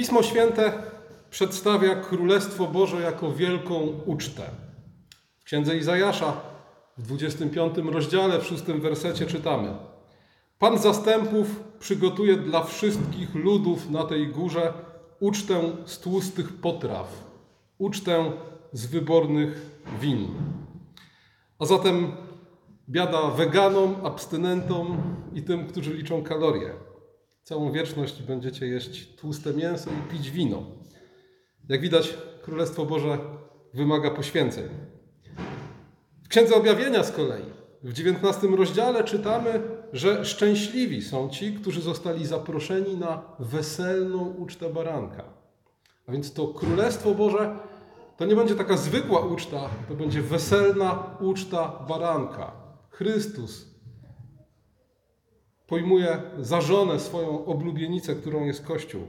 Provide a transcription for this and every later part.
Pismo Święte przedstawia Królestwo Boże jako wielką ucztę. W księdze Izajasza w 25 rozdziale, w 6 wersecie czytamy: Pan zastępów przygotuje dla wszystkich ludów na tej górze ucztę z tłustych potraw, ucztę z wybornych win. A zatem biada weganom, abstynentom i tym, którzy liczą kalorie. Całą wieczność będziecie jeść tłuste mięso i pić wino. Jak widać, Królestwo Boże wymaga poświęceń. W Księdze Objawienia z kolei, w XIX rozdziale czytamy, że szczęśliwi są ci, którzy zostali zaproszeni na weselną ucztę baranka. A więc to Królestwo Boże to nie będzie taka zwykła uczta, to będzie weselna uczta baranka. Chrystus pojmuje za żonę swoją oblubienicę, którą jest Kościół.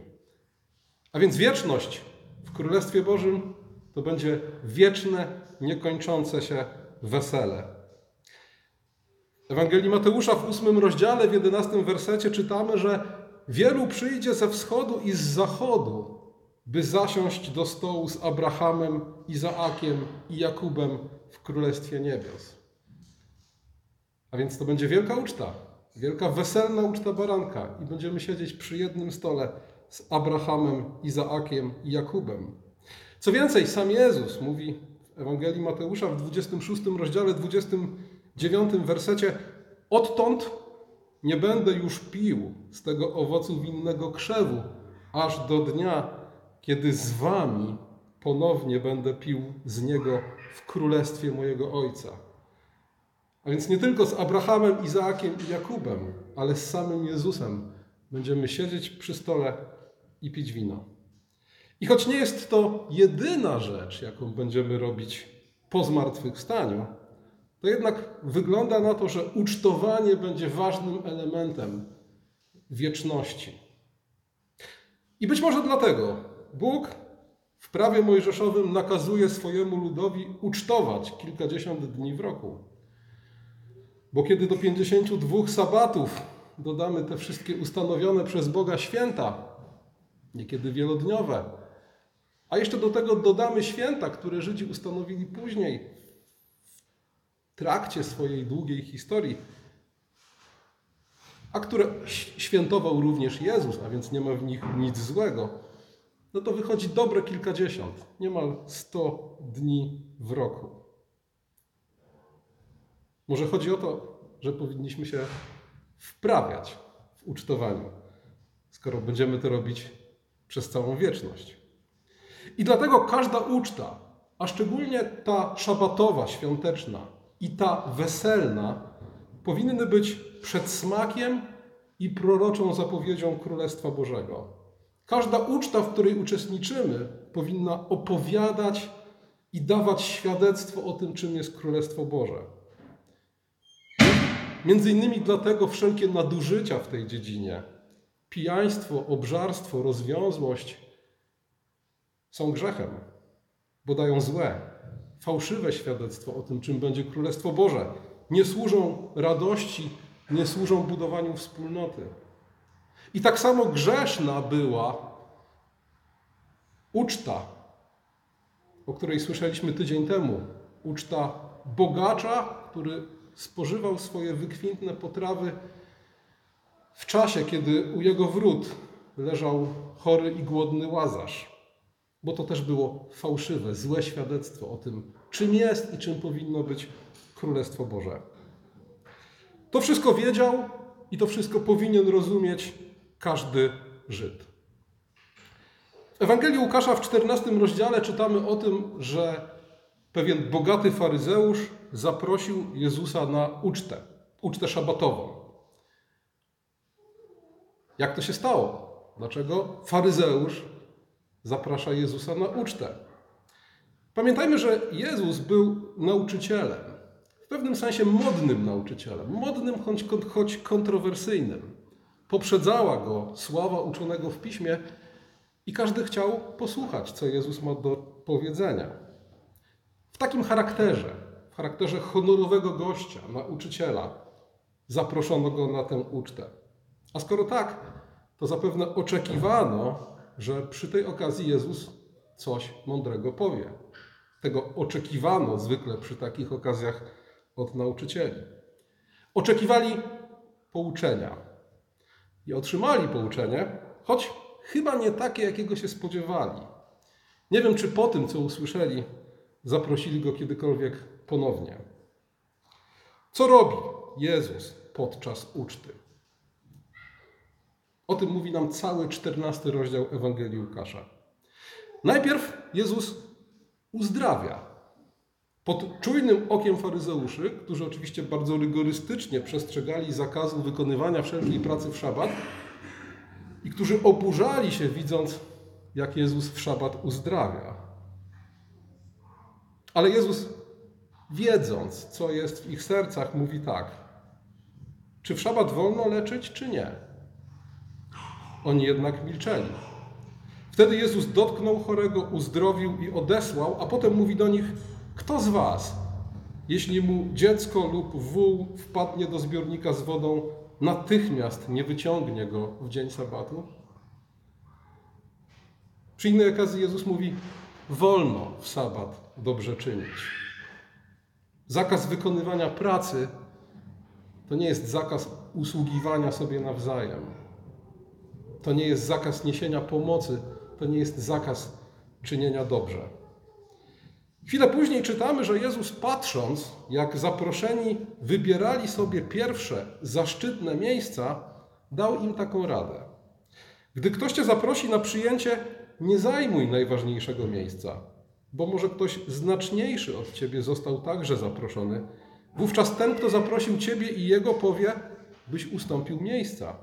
A więc wieczność w Królestwie Bożym to będzie wieczne, niekończące się wesele. Ewangelii Mateusza w ósmym rozdziale, w jedenastym wersecie czytamy, że wielu przyjdzie ze wschodu i z zachodu, by zasiąść do stołu z Abrahamem, Izaakiem i Jakubem w Królestwie Niebios. A więc to będzie wielka uczta, wielka weselna uczta baranka i będziemy siedzieć przy jednym stole z Abrahamem, Izaakiem i Jakubem. Co więcej, sam Jezus mówi w Ewangelii Mateusza w 26 rozdziale, 29 wersecie: Odtąd nie będę już pił z tego owocu winnego krzewu, aż do dnia, kiedy z wami ponownie będę pił z niego w królestwie mojego Ojca. A więc nie tylko z Abrahamem, Izaakiem i Jakubem, ale z samym Jezusem będziemy siedzieć przy stole i pić wino. I choć nie jest to jedyna rzecz, jaką będziemy robić po zmartwychwstaniu, to jednak wygląda na to, że ucztowanie będzie ważnym elementem wieczności. I być może dlatego Bóg w prawie mojżeszowym nakazuje swojemu ludowi ucztować kilkadziesiąt dni w roku. Bo kiedy do 52 sabatów dodamy te wszystkie ustanowione przez Boga święta, niekiedy wielodniowe, a jeszcze do tego dodamy święta, które Żydzi ustanowili później, w trakcie swojej długiej historii, a które świętował również Jezus, a więc nie ma w nich nic złego, no to wychodzi dobre kilkadziesiąt, niemal sto dni w roku. Może chodzi o to, że powinniśmy się wprawiać w ucztowaniu, skoro będziemy to robić przez całą wieczność. I dlatego każda uczta, a szczególnie ta szabatowa, świąteczna i ta weselna, powinny być przedsmakiem i proroczą zapowiedzią Królestwa Bożego. Każda uczta, w której uczestniczymy, powinna opowiadać i dawać świadectwo o tym, czym jest Królestwo Boże. Między innymi dlatego wszelkie nadużycia w tej dziedzinie, pijaństwo, obżarstwo, rozwiązłość są grzechem, bo dają złe, fałszywe świadectwo o tym, czym będzie Królestwo Boże. Nie służą radości, nie służą budowaniu wspólnoty. I tak samo grzeszna była uczta, o której słyszeliśmy tydzień temu. Uczta bogacza, który spożywał swoje wykwintne potrawy w czasie, kiedy u jego wrót leżał chory i głodny łazarz. Bo to też było fałszywe, złe świadectwo o tym, czym jest i czym powinno być Królestwo Boże. To wszystko wiedział i to wszystko powinien rozumieć każdy Żyd. W Ewangelii Łukasza w 14 rozdziale czytamy o tym, że pewien bogaty faryzeusz zaprosił Jezusa na ucztę, ucztę szabatową. Jak to się stało? Dlaczego faryzeusz zaprasza Jezusa na ucztę? Pamiętajmy, że Jezus był nauczycielem, w pewnym sensie modnym nauczycielem, modnym choć, choć kontrowersyjnym. Poprzedzała go sława uczonego w piśmie i każdy chciał posłuchać, co Jezus ma do powiedzenia. W takim charakterze, w charakterze honorowego gościa, nauczyciela, zaproszono go na tę ucztę. A skoro tak, to zapewne oczekiwano, że przy tej okazji Jezus coś mądrego powie. Tego oczekiwano zwykle przy takich okazjach od nauczycieli. Oczekiwali pouczenia i otrzymali pouczenie, choć chyba nie takie, jakiego się spodziewali. Nie wiem, czy po tym, co usłyszeli, zaprosili go kiedykolwiek ponownie. Co robi Jezus podczas uczty? O tym mówi nam cały czternasty rozdział Ewangelii Łukasza. Najpierw Jezus uzdrawia. Pod czujnym okiem faryzeuszy, którzy oczywiście bardzo rygorystycznie przestrzegali zakazu wykonywania wszelkiej pracy w szabat i którzy oburzali się widząc, jak Jezus w szabat uzdrawia. Ale Jezus, wiedząc, co jest w ich sercach, mówi tak: Czy w szabat wolno leczyć, czy nie? Oni jednak milczeli. Wtedy Jezus dotknął chorego, uzdrowił i odesłał, a potem mówi do nich: Kto z was, jeśli mu dziecko lub wół wpadnie do zbiornika z wodą, natychmiast nie wyciągnie go w dzień sabatu? Przy innej okazji Jezus mówi: Wolno w sabat dobrze czynić. Zakaz wykonywania pracy to nie jest zakaz usługiwania sobie nawzajem. To nie jest zakaz niesienia pomocy, to nie jest zakaz czynienia dobrze. Chwilę później czytamy, że Jezus patrząc, jak zaproszeni wybierali sobie pierwsze zaszczytne miejsca, dał im taką radę. Gdy ktoś cię zaprosi na przyjęcie, nie zajmuj najważniejszego miejsca, bo może ktoś znaczniejszy od ciebie został także zaproszony. Wówczas ten, kto zaprosił ciebie i jego, powie, byś ustąpił miejsca.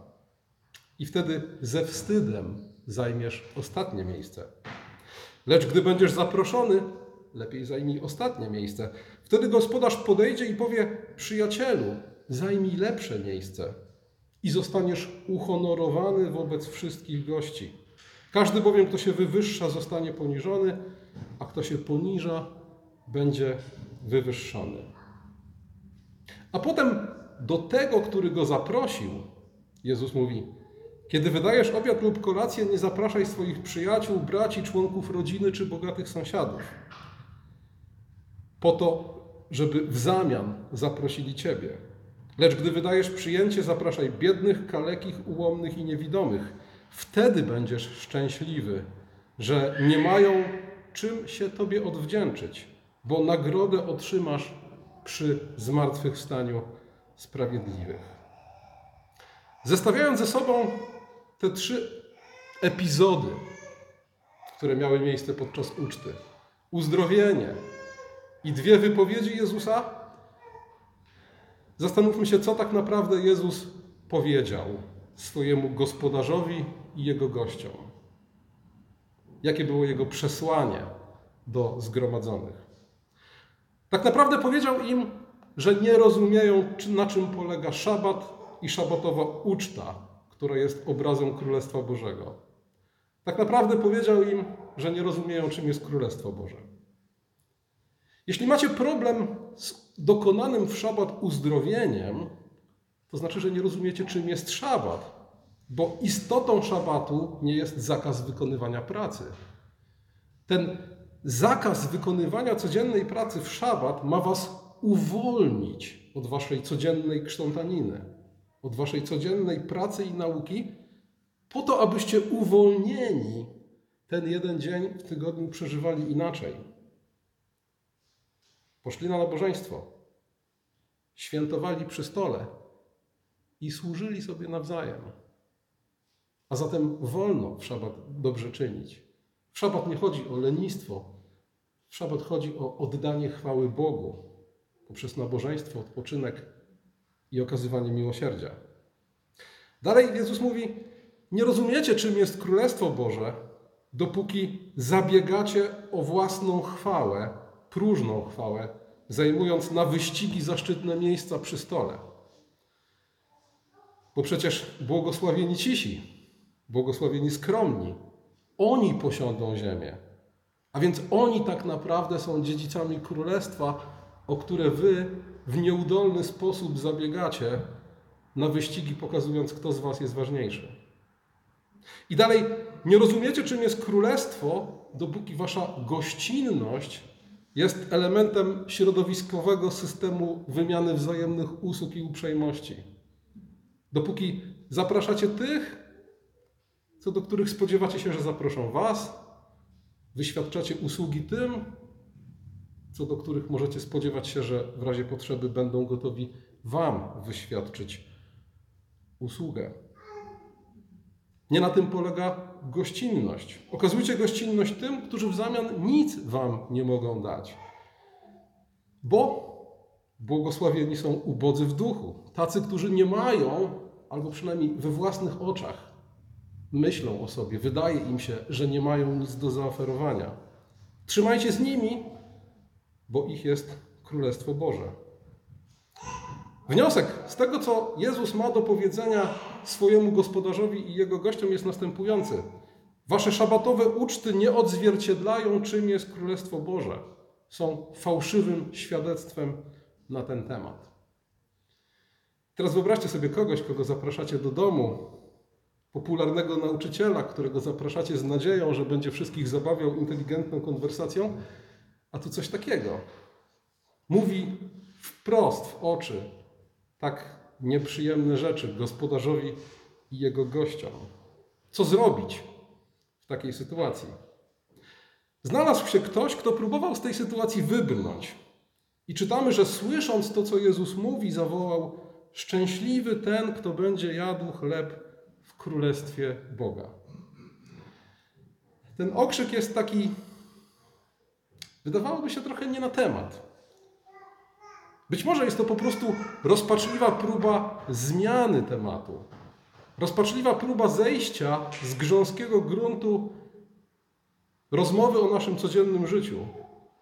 I wtedy ze wstydem zajmiesz ostatnie miejsce. Lecz gdy będziesz zaproszony, lepiej zajmij ostatnie miejsce. Wtedy gospodarz podejdzie i powie: Przyjacielu, zajmij lepsze miejsce i zostaniesz uhonorowany wobec wszystkich gości. Każdy bowiem, kto się wywyższa, zostanie poniżony, a kto się poniża, będzie wywyższony. A potem do tego, który go zaprosił, Jezus mówi: Kiedy wydajesz obiad lub kolację, nie zapraszaj swoich przyjaciół, braci, członków rodziny czy bogatych sąsiadów. Po to, żeby w zamian zaprosili ciebie. Lecz gdy wydajesz przyjęcie, zapraszaj biednych, kalekich, ułomnych i niewidomych. Wtedy będziesz szczęśliwy, że nie mają czym się Tobie odwdzięczyć, bo nagrodę otrzymasz przy zmartwychwstaniu sprawiedliwych. Zestawiając ze sobą te trzy epizody, które miały miejsce podczas uczty, uzdrowienie i dwie wypowiedzi Jezusa, zastanówmy się, co tak naprawdę Jezus powiedział swojemu gospodarzowi i jego gościom. Jakie było jego przesłanie do zgromadzonych. Tak naprawdę powiedział im, że nie rozumieją, na czym polega szabat i szabatowa uczta, która jest obrazem Królestwa Bożego. Tak naprawdę powiedział im, że nie rozumieją, czym jest Królestwo Boże. Jeśli macie problem z dokonanym w szabat uzdrowieniem, to znaczy, że nie rozumiecie, czym jest szabat, bo istotą szabatu nie jest zakaz wykonywania pracy. Ten zakaz wykonywania codziennej pracy w szabat ma was uwolnić od waszej codziennej kształtaniny, od waszej codziennej pracy i nauki, po to, abyście uwolnieni ten jeden dzień w tygodniu przeżywali inaczej. Poszli na nabożeństwo, świętowali przy stole i służyli sobie nawzajem. A zatem wolno w szabat dobrze czynić. W szabat nie chodzi o lenistwo, w szabat chodzi o oddanie chwały Bogu poprzez nabożeństwo, odpoczynek i okazywanie miłosierdzia. Dalej Jezus mówi: Nie rozumiecie, czym jest Królestwo Boże, dopóki zabiegacie o własną chwałę, próżną chwałę, zajmując na wyścigi zaszczytne miejsca przy stole. Bo przecież błogosławieni cisi, błogosławieni skromni, oni posiądą ziemię. A więc oni tak naprawdę są dziedzicami królestwa, o które wy w nieudolny sposób zabiegacie na wyścigi, pokazując, kto z was jest ważniejszy. I dalej, nie rozumiecie, czym jest królestwo, dopóki wasza gościnność jest elementem środowiskowego systemu wymiany wzajemnych usług i uprzejmości. Dopóki zapraszacie tych, co do których spodziewacie się, że zaproszą was, wyświadczacie usługi tym, co do których możecie spodziewać się, że w razie potrzeby będą gotowi wam wyświadczyć usługę. Nie na tym polega gościnność. Okazujcie gościnność tym, którzy w zamian nic wam nie mogą dać. Bo błogosławieni są ubodzy w duchu. Tacy, którzy nie mają, albo przynajmniej we własnych oczach, myślą o sobie, wydaje im się, że nie mają nic do zaoferowania. Trzymajcie z nimi, bo ich jest Królestwo Boże. Wniosek z tego, co Jezus ma do powiedzenia swojemu gospodarzowi i jego gościom, jest następujący. Wasze szabatowe uczty nie odzwierciedlają, czym jest Królestwo Boże. Są fałszywym świadectwem na ten temat. Teraz wyobraźcie sobie kogoś, kogo zapraszacie do domu, popularnego nauczyciela, którego zapraszacie z nadzieją, że będzie wszystkich zabawiał inteligentną konwersacją, a tu coś takiego. Mówi wprost w oczy tak nieprzyjemne rzeczy gospodarzowi i jego gościom. Co zrobić w takiej sytuacji? Znalazł się ktoś, kto próbował z tej sytuacji wybrnąć. I czytamy, że słysząc to, co Jezus mówi, zawołał: Szczęśliwy ten, kto będzie jadł chleb królestwie Boga. Ten okrzyk jest taki, wydawałoby się trochę nie na temat. Być może jest to po prostu rozpaczliwa próba zmiany tematu. Rozpaczliwa próba zejścia z grząskiego gruntu rozmowy o naszym codziennym życiu.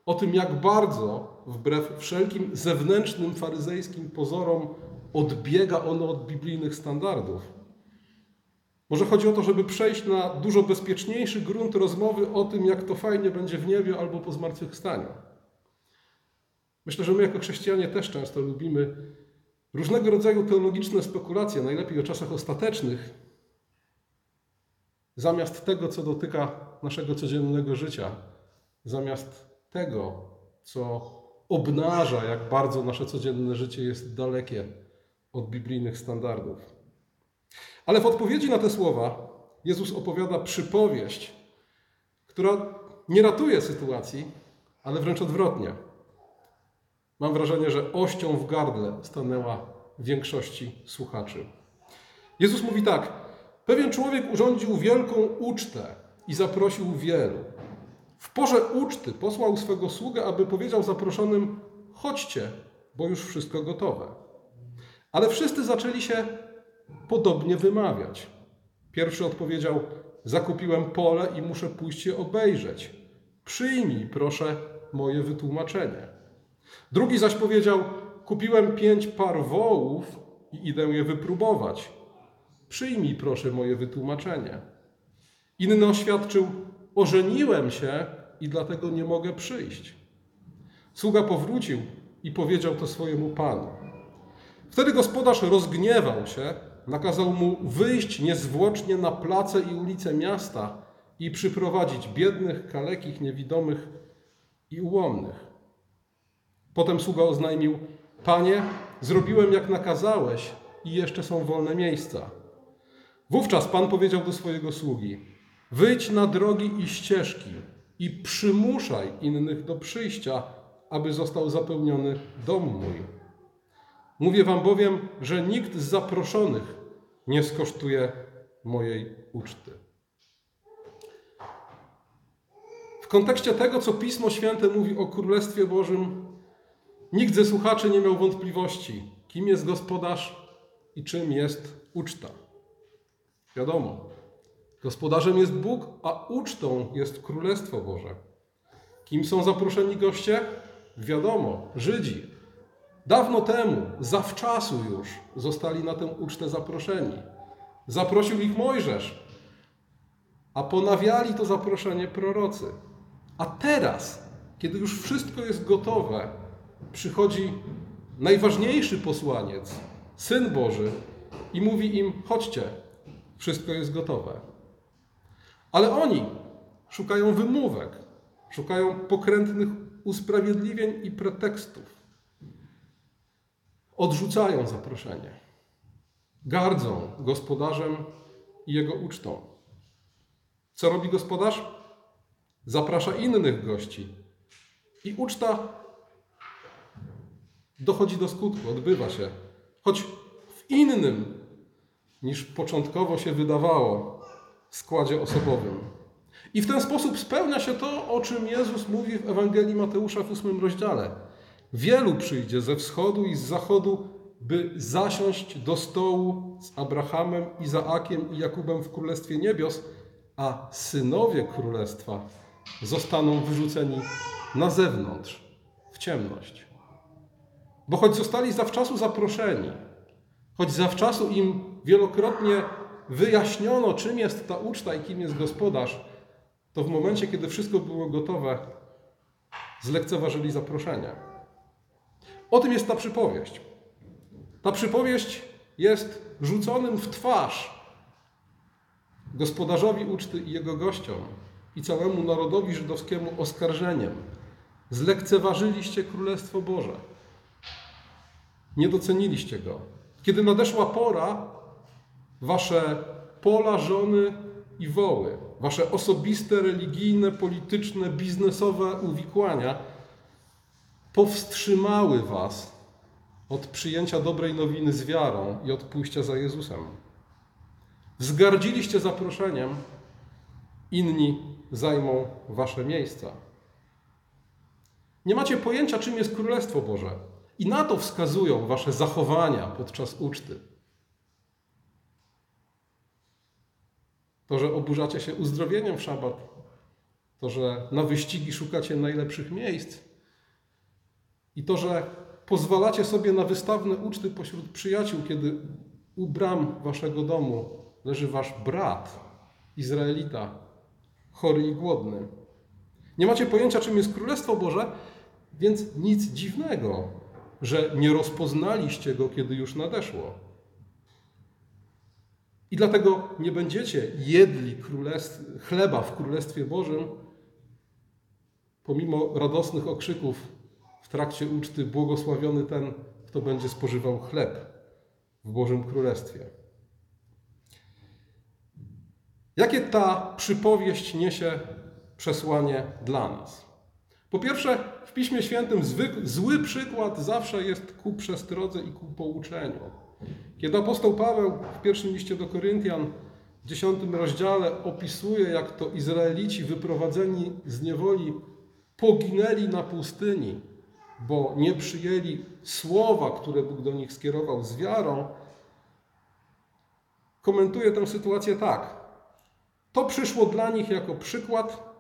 O tym, jak bardzo, wbrew wszelkim zewnętrznym faryzejskim pozorom, odbiega ono od biblijnych standardów. Może chodzi o to, żeby przejść na dużo bezpieczniejszy grunt rozmowy o tym, jak to fajnie będzie w niebie albo po zmartwychwstaniu. Myślę, że my jako chrześcijanie też często lubimy różnego rodzaju teologiczne spekulacje, najlepiej o czasach ostatecznych, zamiast tego, co dotyka naszego codziennego życia, zamiast tego, co obnaża, jak bardzo nasze codzienne życie jest dalekie od biblijnych standardów. Ale w odpowiedzi na te słowa Jezus opowiada przypowieść, która nie ratuje sytuacji, ale wręcz odwrotnie. Mam wrażenie, że ością w gardle stanęła większości słuchaczy. Jezus mówi tak: Pewien człowiek urządził wielką ucztę i zaprosił wielu. W porze uczty posłał swego sługę, aby powiedział zaproszonym: Chodźcie, bo już wszystko gotowe. Ale wszyscy zaczęli się podobnie wymawiać. Pierwszy odpowiedział: Zakupiłem pole i muszę pójść je obejrzeć. Przyjmij, proszę, moje wytłumaczenie. Drugi zaś powiedział: Kupiłem pięć par wołów i idę je wypróbować. Przyjmij proszę moje wytłumaczenie. Inny oświadczył: Ożeniłem się i dlatego nie mogę przyjść. Sługa powrócił i powiedział to swojemu panu. Wtedy gospodarz rozgniewał się, nakazał mu wyjść niezwłocznie na place i ulice miasta i przyprowadzić biednych, kalekich, niewidomych i ułomnych. Potem sługa oznajmił: Panie, zrobiłem jak nakazałeś i jeszcze są wolne miejsca. Wówczas Pan powiedział do swojego sługi: Wyjdź na drogi i ścieżki i przymuszaj innych do przyjścia, aby został zapełniony dom mój. Mówię wam bowiem, że nikt z zaproszonych nie skosztuje mojej uczty. W kontekście tego, co Pismo Święte mówi o Królestwie Bożym, Nikt ze słuchaczy nie miał wątpliwości, kim jest gospodarz i czym jest uczta. Wiadomo, gospodarzem jest Bóg, a ucztą jest Królestwo Boże. Kim są zaproszeni goście? Wiadomo, Żydzi. Dawno temu, zawczasu już, zostali na tę ucztę zaproszeni. Zaprosił ich Mojżesz, a ponawiali to zaproszenie prorocy. A teraz, kiedy już wszystko jest gotowe, przychodzi najważniejszy posłaniec, Syn Boży, i mówi im: chodźcie, wszystko jest gotowe. Ale oni szukają wymówek, szukają pokrętnych usprawiedliwień i pretekstów. Odrzucają zaproszenie. Gardzą gospodarzem i jego ucztą. Co robi gospodarz? Zaprasza innych gości. I uczta dochodzi do skutku, odbywa się, choć w innym niż początkowo się wydawało składzie osobowym. I w ten sposób spełnia się to, o czym Jezus mówi w Ewangelii Mateusza w ósmym rozdziale. Wielu przyjdzie ze wschodu i z zachodu, by zasiąść do stołu z Abrahamem, Izaakiem i Jakubem w Królestwie Niebios, a synowie Królestwa zostaną wyrzuceni na zewnątrz, w ciemność. Bo choć zostali zawczasu zaproszeni, choć zawczasu im wielokrotnie wyjaśniono, czym jest ta uczta i kim jest gospodarz, to w momencie, kiedy wszystko było gotowe, zlekceważyli zaproszenie. O tym jest ta przypowieść. Ta przypowieść jest rzuconym w twarz gospodarzowi uczty i jego gościom i całemu narodowi żydowskiemu oskarżeniem. Zlekceważyliście Królestwo Boże. Nie doceniliście go. Kiedy nadeszła pora, wasze pola, żony i woły, wasze osobiste, religijne, polityczne, biznesowe uwikłania powstrzymały was od przyjęcia dobrej nowiny z wiarą i od pójścia za Jezusem. Wzgardziliście zaproszeniem, inni zajmą wasze miejsca. Nie macie pojęcia, czym jest Królestwo Boże. I na to wskazują wasze zachowania podczas uczty. To, że oburzacie się uzdrowieniem w szabat, to, że na wyścigi szukacie najlepszych miejsc i to, że pozwalacie sobie na wystawne uczty pośród przyjaciół, kiedy u bram waszego domu leży wasz brat, Izraelita, chory i głodny. Nie macie pojęcia, czym jest Królestwo Boże, więc nic dziwnego, że nie rozpoznaliście go, kiedy już nadeszło. I dlatego nie będziecie jedli chleba w Królestwie Bożym, pomimo radosnych okrzyków w trakcie uczty, błogosławiony ten, kto będzie spożywał chleb w Bożym Królestwie. Jakie ta przypowieść niesie przesłanie dla nas? Po pierwsze, w Piśmie Świętym zły przykład zawsze jest ku przestrodze i ku pouczeniu. Kiedy apostoł Paweł w pierwszym liście do Koryntian w dziesiątym rozdziale opisuje, jak to Izraelici wyprowadzeni z niewoli poginęli na pustyni, bo nie przyjęli słowa, które Bóg do nich skierował z wiarą, komentuje tę sytuację tak. To przyszło dla nich jako przykład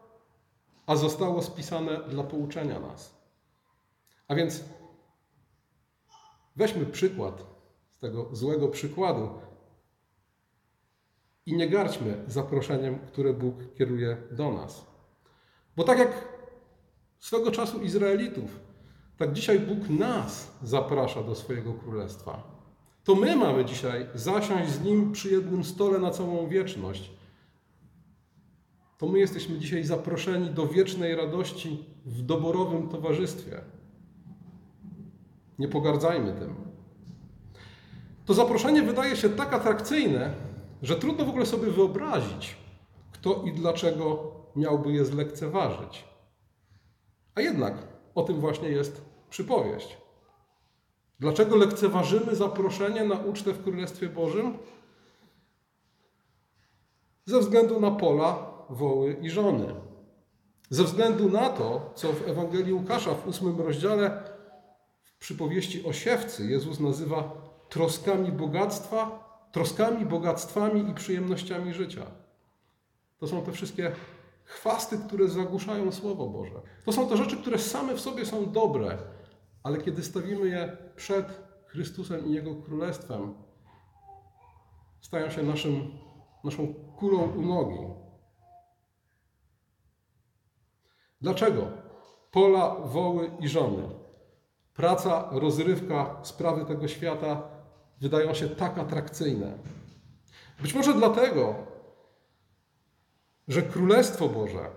a zostało spisane dla pouczenia nas. A więc weźmy przykład z tego złego przykładu i nie garćmy zaproszeniem, które Bóg kieruje do nas. Bo tak jak swego czasu Izraelitów, tak dzisiaj Bóg nas zaprasza do swojego królestwa. To my mamy dzisiaj zasiąść z Nim przy jednym stole na całą wieczność to my jesteśmy dzisiaj zaproszeni do wiecznej radości w doborowym towarzystwie. Nie pogardzajmy tym. To zaproszenie wydaje się tak atrakcyjne, że trudno w ogóle sobie wyobrazić, kto i dlaczego miałby je zlekceważyć. A jednak o tym właśnie jest przypowieść. Dlaczego lekceważymy zaproszenie na ucztę w Królestwie Bożym? Ze względu na pola, woły i żony. Ze względu na to, co w Ewangelii Łukasza w ósmym rozdziale w przypowieści o siewcy Jezus nazywa troskami bogactwa, troskami, bogactwami i przyjemnościami życia. To są te wszystkie chwasty, które zagłuszają Słowo Boże. To są te rzeczy, które same w sobie są dobre, ale kiedy stawimy je przed Chrystusem i Jego Królestwem, stają się naszym, naszą kulą u nogi. Dlaczego? Pola, woły i żony. Praca, rozrywka, sprawy tego świata wydają się tak atrakcyjne. Być może dlatego, że Królestwo Boże,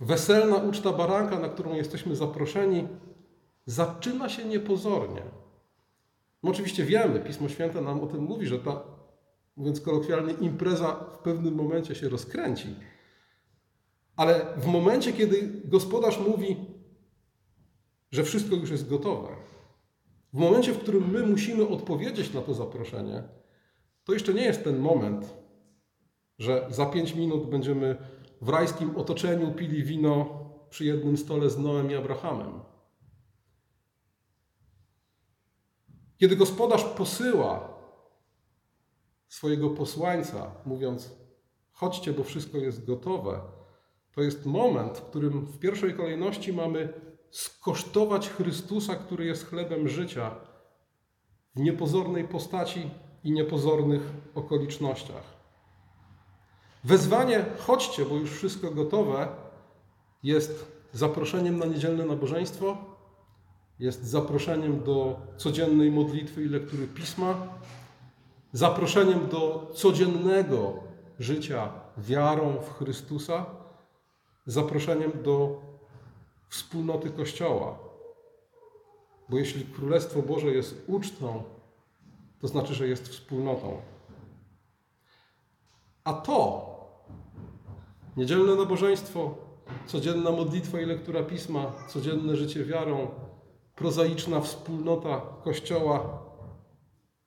weselna uczta baranka, na którą jesteśmy zaproszeni, zaczyna się niepozornie. My oczywiście wiemy, Pismo Święte nam o tym mówi, że ta, mówiąc kolokwialnie, impreza w pewnym momencie się rozkręci. Ale w momencie, kiedy gospodarz mówi, że wszystko już jest gotowe, w momencie, w którym my musimy odpowiedzieć na to zaproszenie, to jeszcze nie jest ten moment, że za pięć minut będziemy w rajskim otoczeniu pili wino przy jednym stole z Noem i Abrahamem. Kiedy gospodarz posyła swojego posłańca, mówiąc: Chodźcie, bo wszystko jest gotowe, to jest moment, w którym w pierwszej kolejności mamy skosztować Chrystusa, który jest chlebem życia, w niepozornej postaci i niepozornych okolicznościach. Wezwanie chodźcie, bo już wszystko gotowe jest zaproszeniem na niedzielne nabożeństwo, jest zaproszeniem do codziennej modlitwy i lektury pisma, zaproszeniem do codziennego życia wiarą w Chrystusa, zaproszeniem do wspólnoty Kościoła. Bo jeśli Królestwo Boże jest ucztą, to znaczy, że jest wspólnotą. A to, niedzielne nabożeństwo, codzienna modlitwa i lektura pisma, codzienne życie wiarą, prozaiczna wspólnota Kościoła,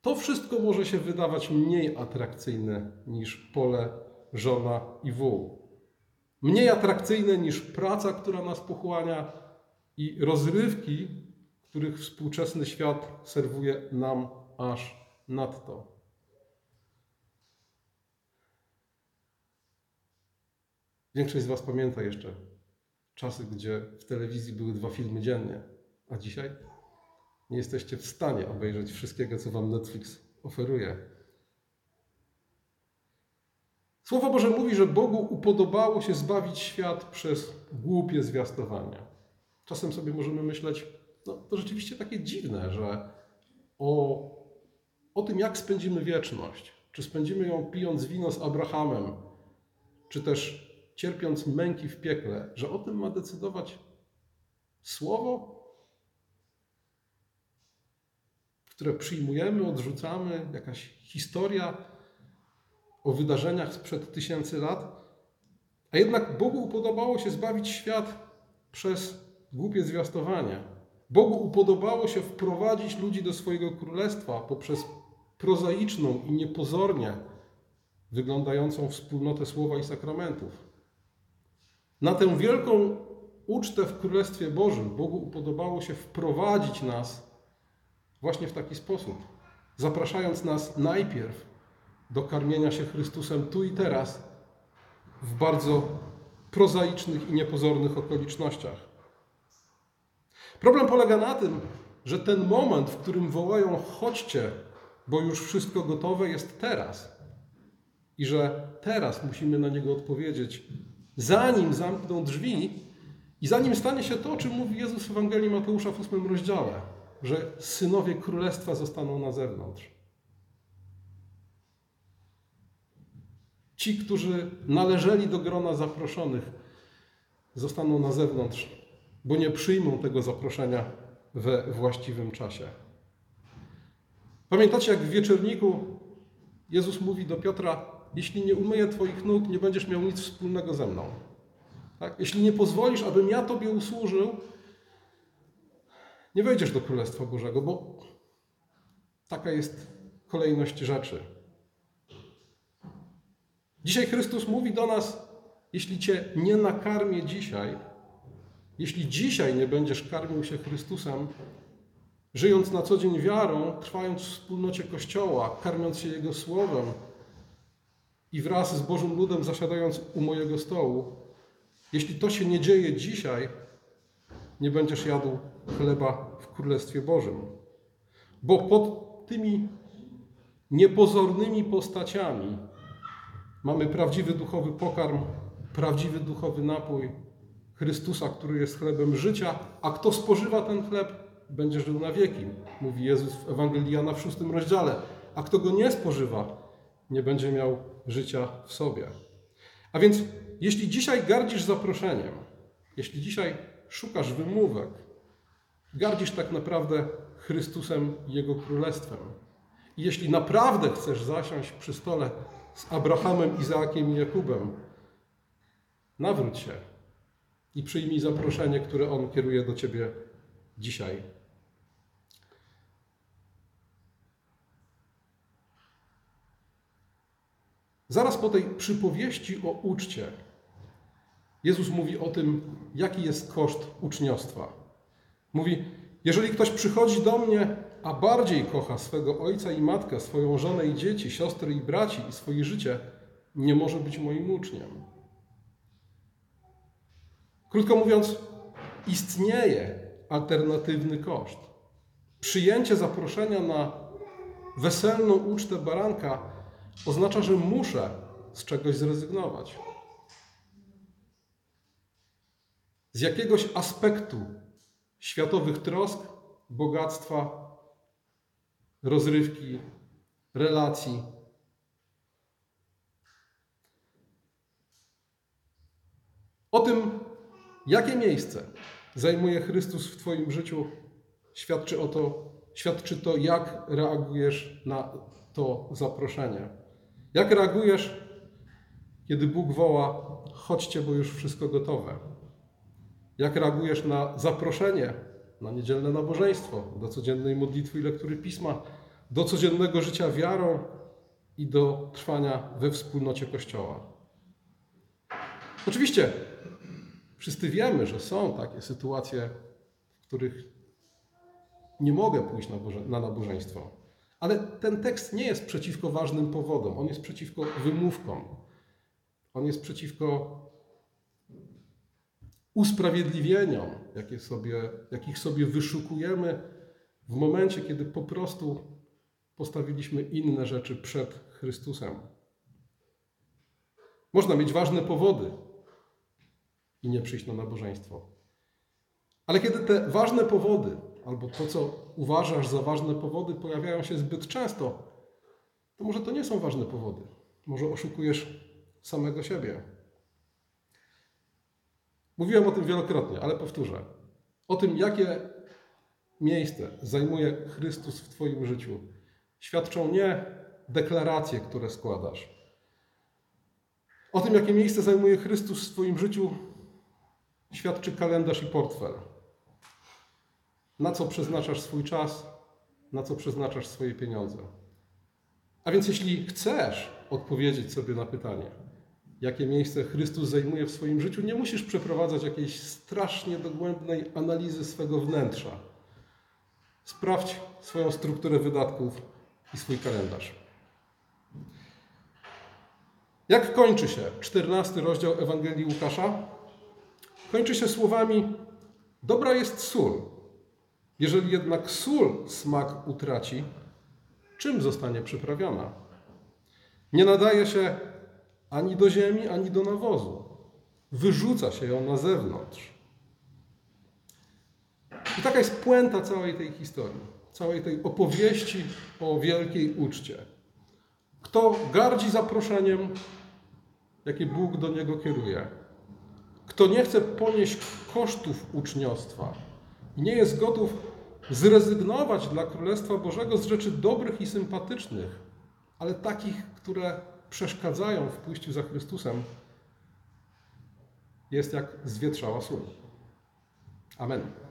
to wszystko może się wydawać mniej atrakcyjne niż pole, żona i wół. Mniej atrakcyjne niż praca, która nas pochłania i rozrywki, których współczesny świat serwuje nam aż nadto. Większość z Was pamięta jeszcze czasy, gdzie w telewizji były dwa filmy dziennie, a dzisiaj nie jesteście w stanie obejrzeć wszystkiego, co Wam Netflix oferuje. Słowo Boże mówi, że Bogu upodobało się zbawić świat przez głupie zwiastowania. Czasem sobie możemy myśleć, no to rzeczywiście takie dziwne, że o, o tym, jak spędzimy wieczność, czy spędzimy ją pijąc wino z Abrahamem, czy też cierpiąc męki w piekle, że o tym ma decydować słowo, które przyjmujemy, odrzucamy, jakaś historia o wydarzeniach sprzed tysięcy lat. A jednak Bogu upodobało się zbawić świat przez głupie zwiastowanie. Bogu upodobało się wprowadzić ludzi do swojego królestwa poprzez prozaiczną i niepozornie wyglądającą wspólnotę słowa i sakramentów. Na tę wielką ucztę w Królestwie Bożym Bogu upodobało się wprowadzić nas właśnie w taki sposób, zapraszając nas najpierw do karmienia się Chrystusem tu i teraz, w bardzo prozaicznych i niepozornych okolicznościach. Problem polega na tym, że ten moment, w którym wołają chodźcie, bo już wszystko gotowe, jest teraz. I że teraz musimy na niego odpowiedzieć zanim zamkną drzwi i zanim stanie się to, o czym mówi Jezus w Ewangelii Mateusza w ósmym rozdziale, że synowie królestwa zostaną na zewnątrz. Ci, którzy należeli do grona zaproszonych, zostaną na zewnątrz, bo nie przyjmą tego zaproszenia we właściwym czasie. Pamiętacie, jak w wieczorniku Jezus mówi do Piotra: jeśli nie umyję Twoich nóg, nie będziesz miał nic wspólnego ze mną. Tak? Jeśli nie pozwolisz, abym ja Tobie usłużył, nie wejdziesz do Królestwa Bożego, bo taka jest kolejność rzeczy. Dzisiaj Chrystus mówi do nas: jeśli Cię nie nakarmię dzisiaj, jeśli dzisiaj nie będziesz karmił się Chrystusem, żyjąc na co dzień wiarą, trwając w wspólnocie Kościoła, karmiąc się Jego Słowem, i wraz z Bożym ludem zasiadając u mojego stołu, jeśli to się nie dzieje dzisiaj, nie będziesz jadł chleba w Królestwie Bożym. Bo pod tymi niepozornymi postaciami mamy prawdziwy duchowy pokarm, prawdziwy duchowy napój Chrystusa, który jest chlebem życia, a kto spożywa ten chleb, będzie żył na wieki, mówi Jezus w Ewangelii Jana w szóstym rozdziale. A kto go nie spożywa, nie będzie miał życia w sobie. A więc, jeśli dzisiaj gardzisz zaproszeniem, jeśli dzisiaj szukasz wymówek, gardzisz tak naprawdę Chrystusem i Jego Królestwem. I jeśli naprawdę chcesz zasiąść przy stole z Abrahamem, Izaakiem i Jakubem, nawróć się i przyjmij zaproszenie, które On kieruje do Ciebie dzisiaj. Zaraz po tej przypowieści o uczcie, Jezus mówi o tym, jaki jest koszt uczniostwa. Mówi: Jeżeli ktoś przychodzi do mnie, a bardziej kocha swego ojca i matkę, swoją żonę i dzieci, siostry i braci i swoje życie, nie może być moim uczniem. Krótko mówiąc, istnieje alternatywny koszt. Przyjęcie zaproszenia na weselną ucztę baranka oznacza, że muszę z czegoś zrezygnować. Z jakiegoś aspektu światowych trosk, bogactwa, rozrywki, relacji. O tym, jakie miejsce zajmuje Chrystus w Twoim życiu, świadczy, o to, świadczy to, jak reagujesz na to zaproszenie. Jak reagujesz, kiedy Bóg woła: chodźcie, bo już wszystko gotowe? Jak reagujesz na zaproszenie na niedzielne nabożeństwo, do codziennej modlitwy i lektury pisma, do codziennego życia wiarą i do trwania we wspólnocie Kościoła? Oczywiście, wszyscy wiemy, że są takie sytuacje, w których nie mogę pójść na nabożeństwo. Ale ten tekst nie jest przeciwko ważnym powodom, on jest przeciwko wymówkom. On jest przeciwko usprawiedliwieniom, jakie sobie, jakich sobie wyszukujemy w momencie, kiedy po prostu postawiliśmy inne rzeczy przed Chrystusem. Można mieć ważne powody i nie przyjść na nabożeństwo. Ale kiedy te ważne powody, albo to, co uważasz za ważne powody, pojawiają się zbyt często, to może to nie są ważne powody. Może oszukujesz samego siebie. Mówiłem o tym wielokrotnie, ale powtórzę. O tym, jakie miejsce zajmuje Chrystus w Twoim życiu, świadczą nie deklaracje, które składasz. O tym, jakie miejsce zajmuje Chrystus w Twoim życiu, świadczy kalendarz i portfel. Na co przeznaczasz swój czas, na co przeznaczasz swoje pieniądze. A więc, jeśli chcesz odpowiedzieć sobie na pytanie, jakie miejsce Chrystus zajmuje w swoim życiu, nie musisz przeprowadzać jakiejś strasznie dogłębnej analizy swego wnętrza. Sprawdź swoją strukturę wydatków i swój kalendarz. Jak kończy się 14 rozdział Ewangelii Łukasza? Kończy się słowami: Dobra jest sól. Jeżeli jednak sól smak utraci, czym zostanie przyprawiona? Nie nadaje się ani do ziemi, ani do nawozu. Wyrzuca się ją na zewnątrz. I taka jest puenta całej tej historii, całej tej opowieści o wielkiej uczcie. Kto gardzi zaproszeniem, jakie Bóg do niego kieruje, kto nie chce ponieść kosztów uczniostwa i nie jest gotów zrezygnować dla Królestwa Bożego z rzeczy dobrych i sympatycznych, ale takich, które przeszkadzają w pójściu za Chrystusem, jest jak zwietrzała sól. Amen.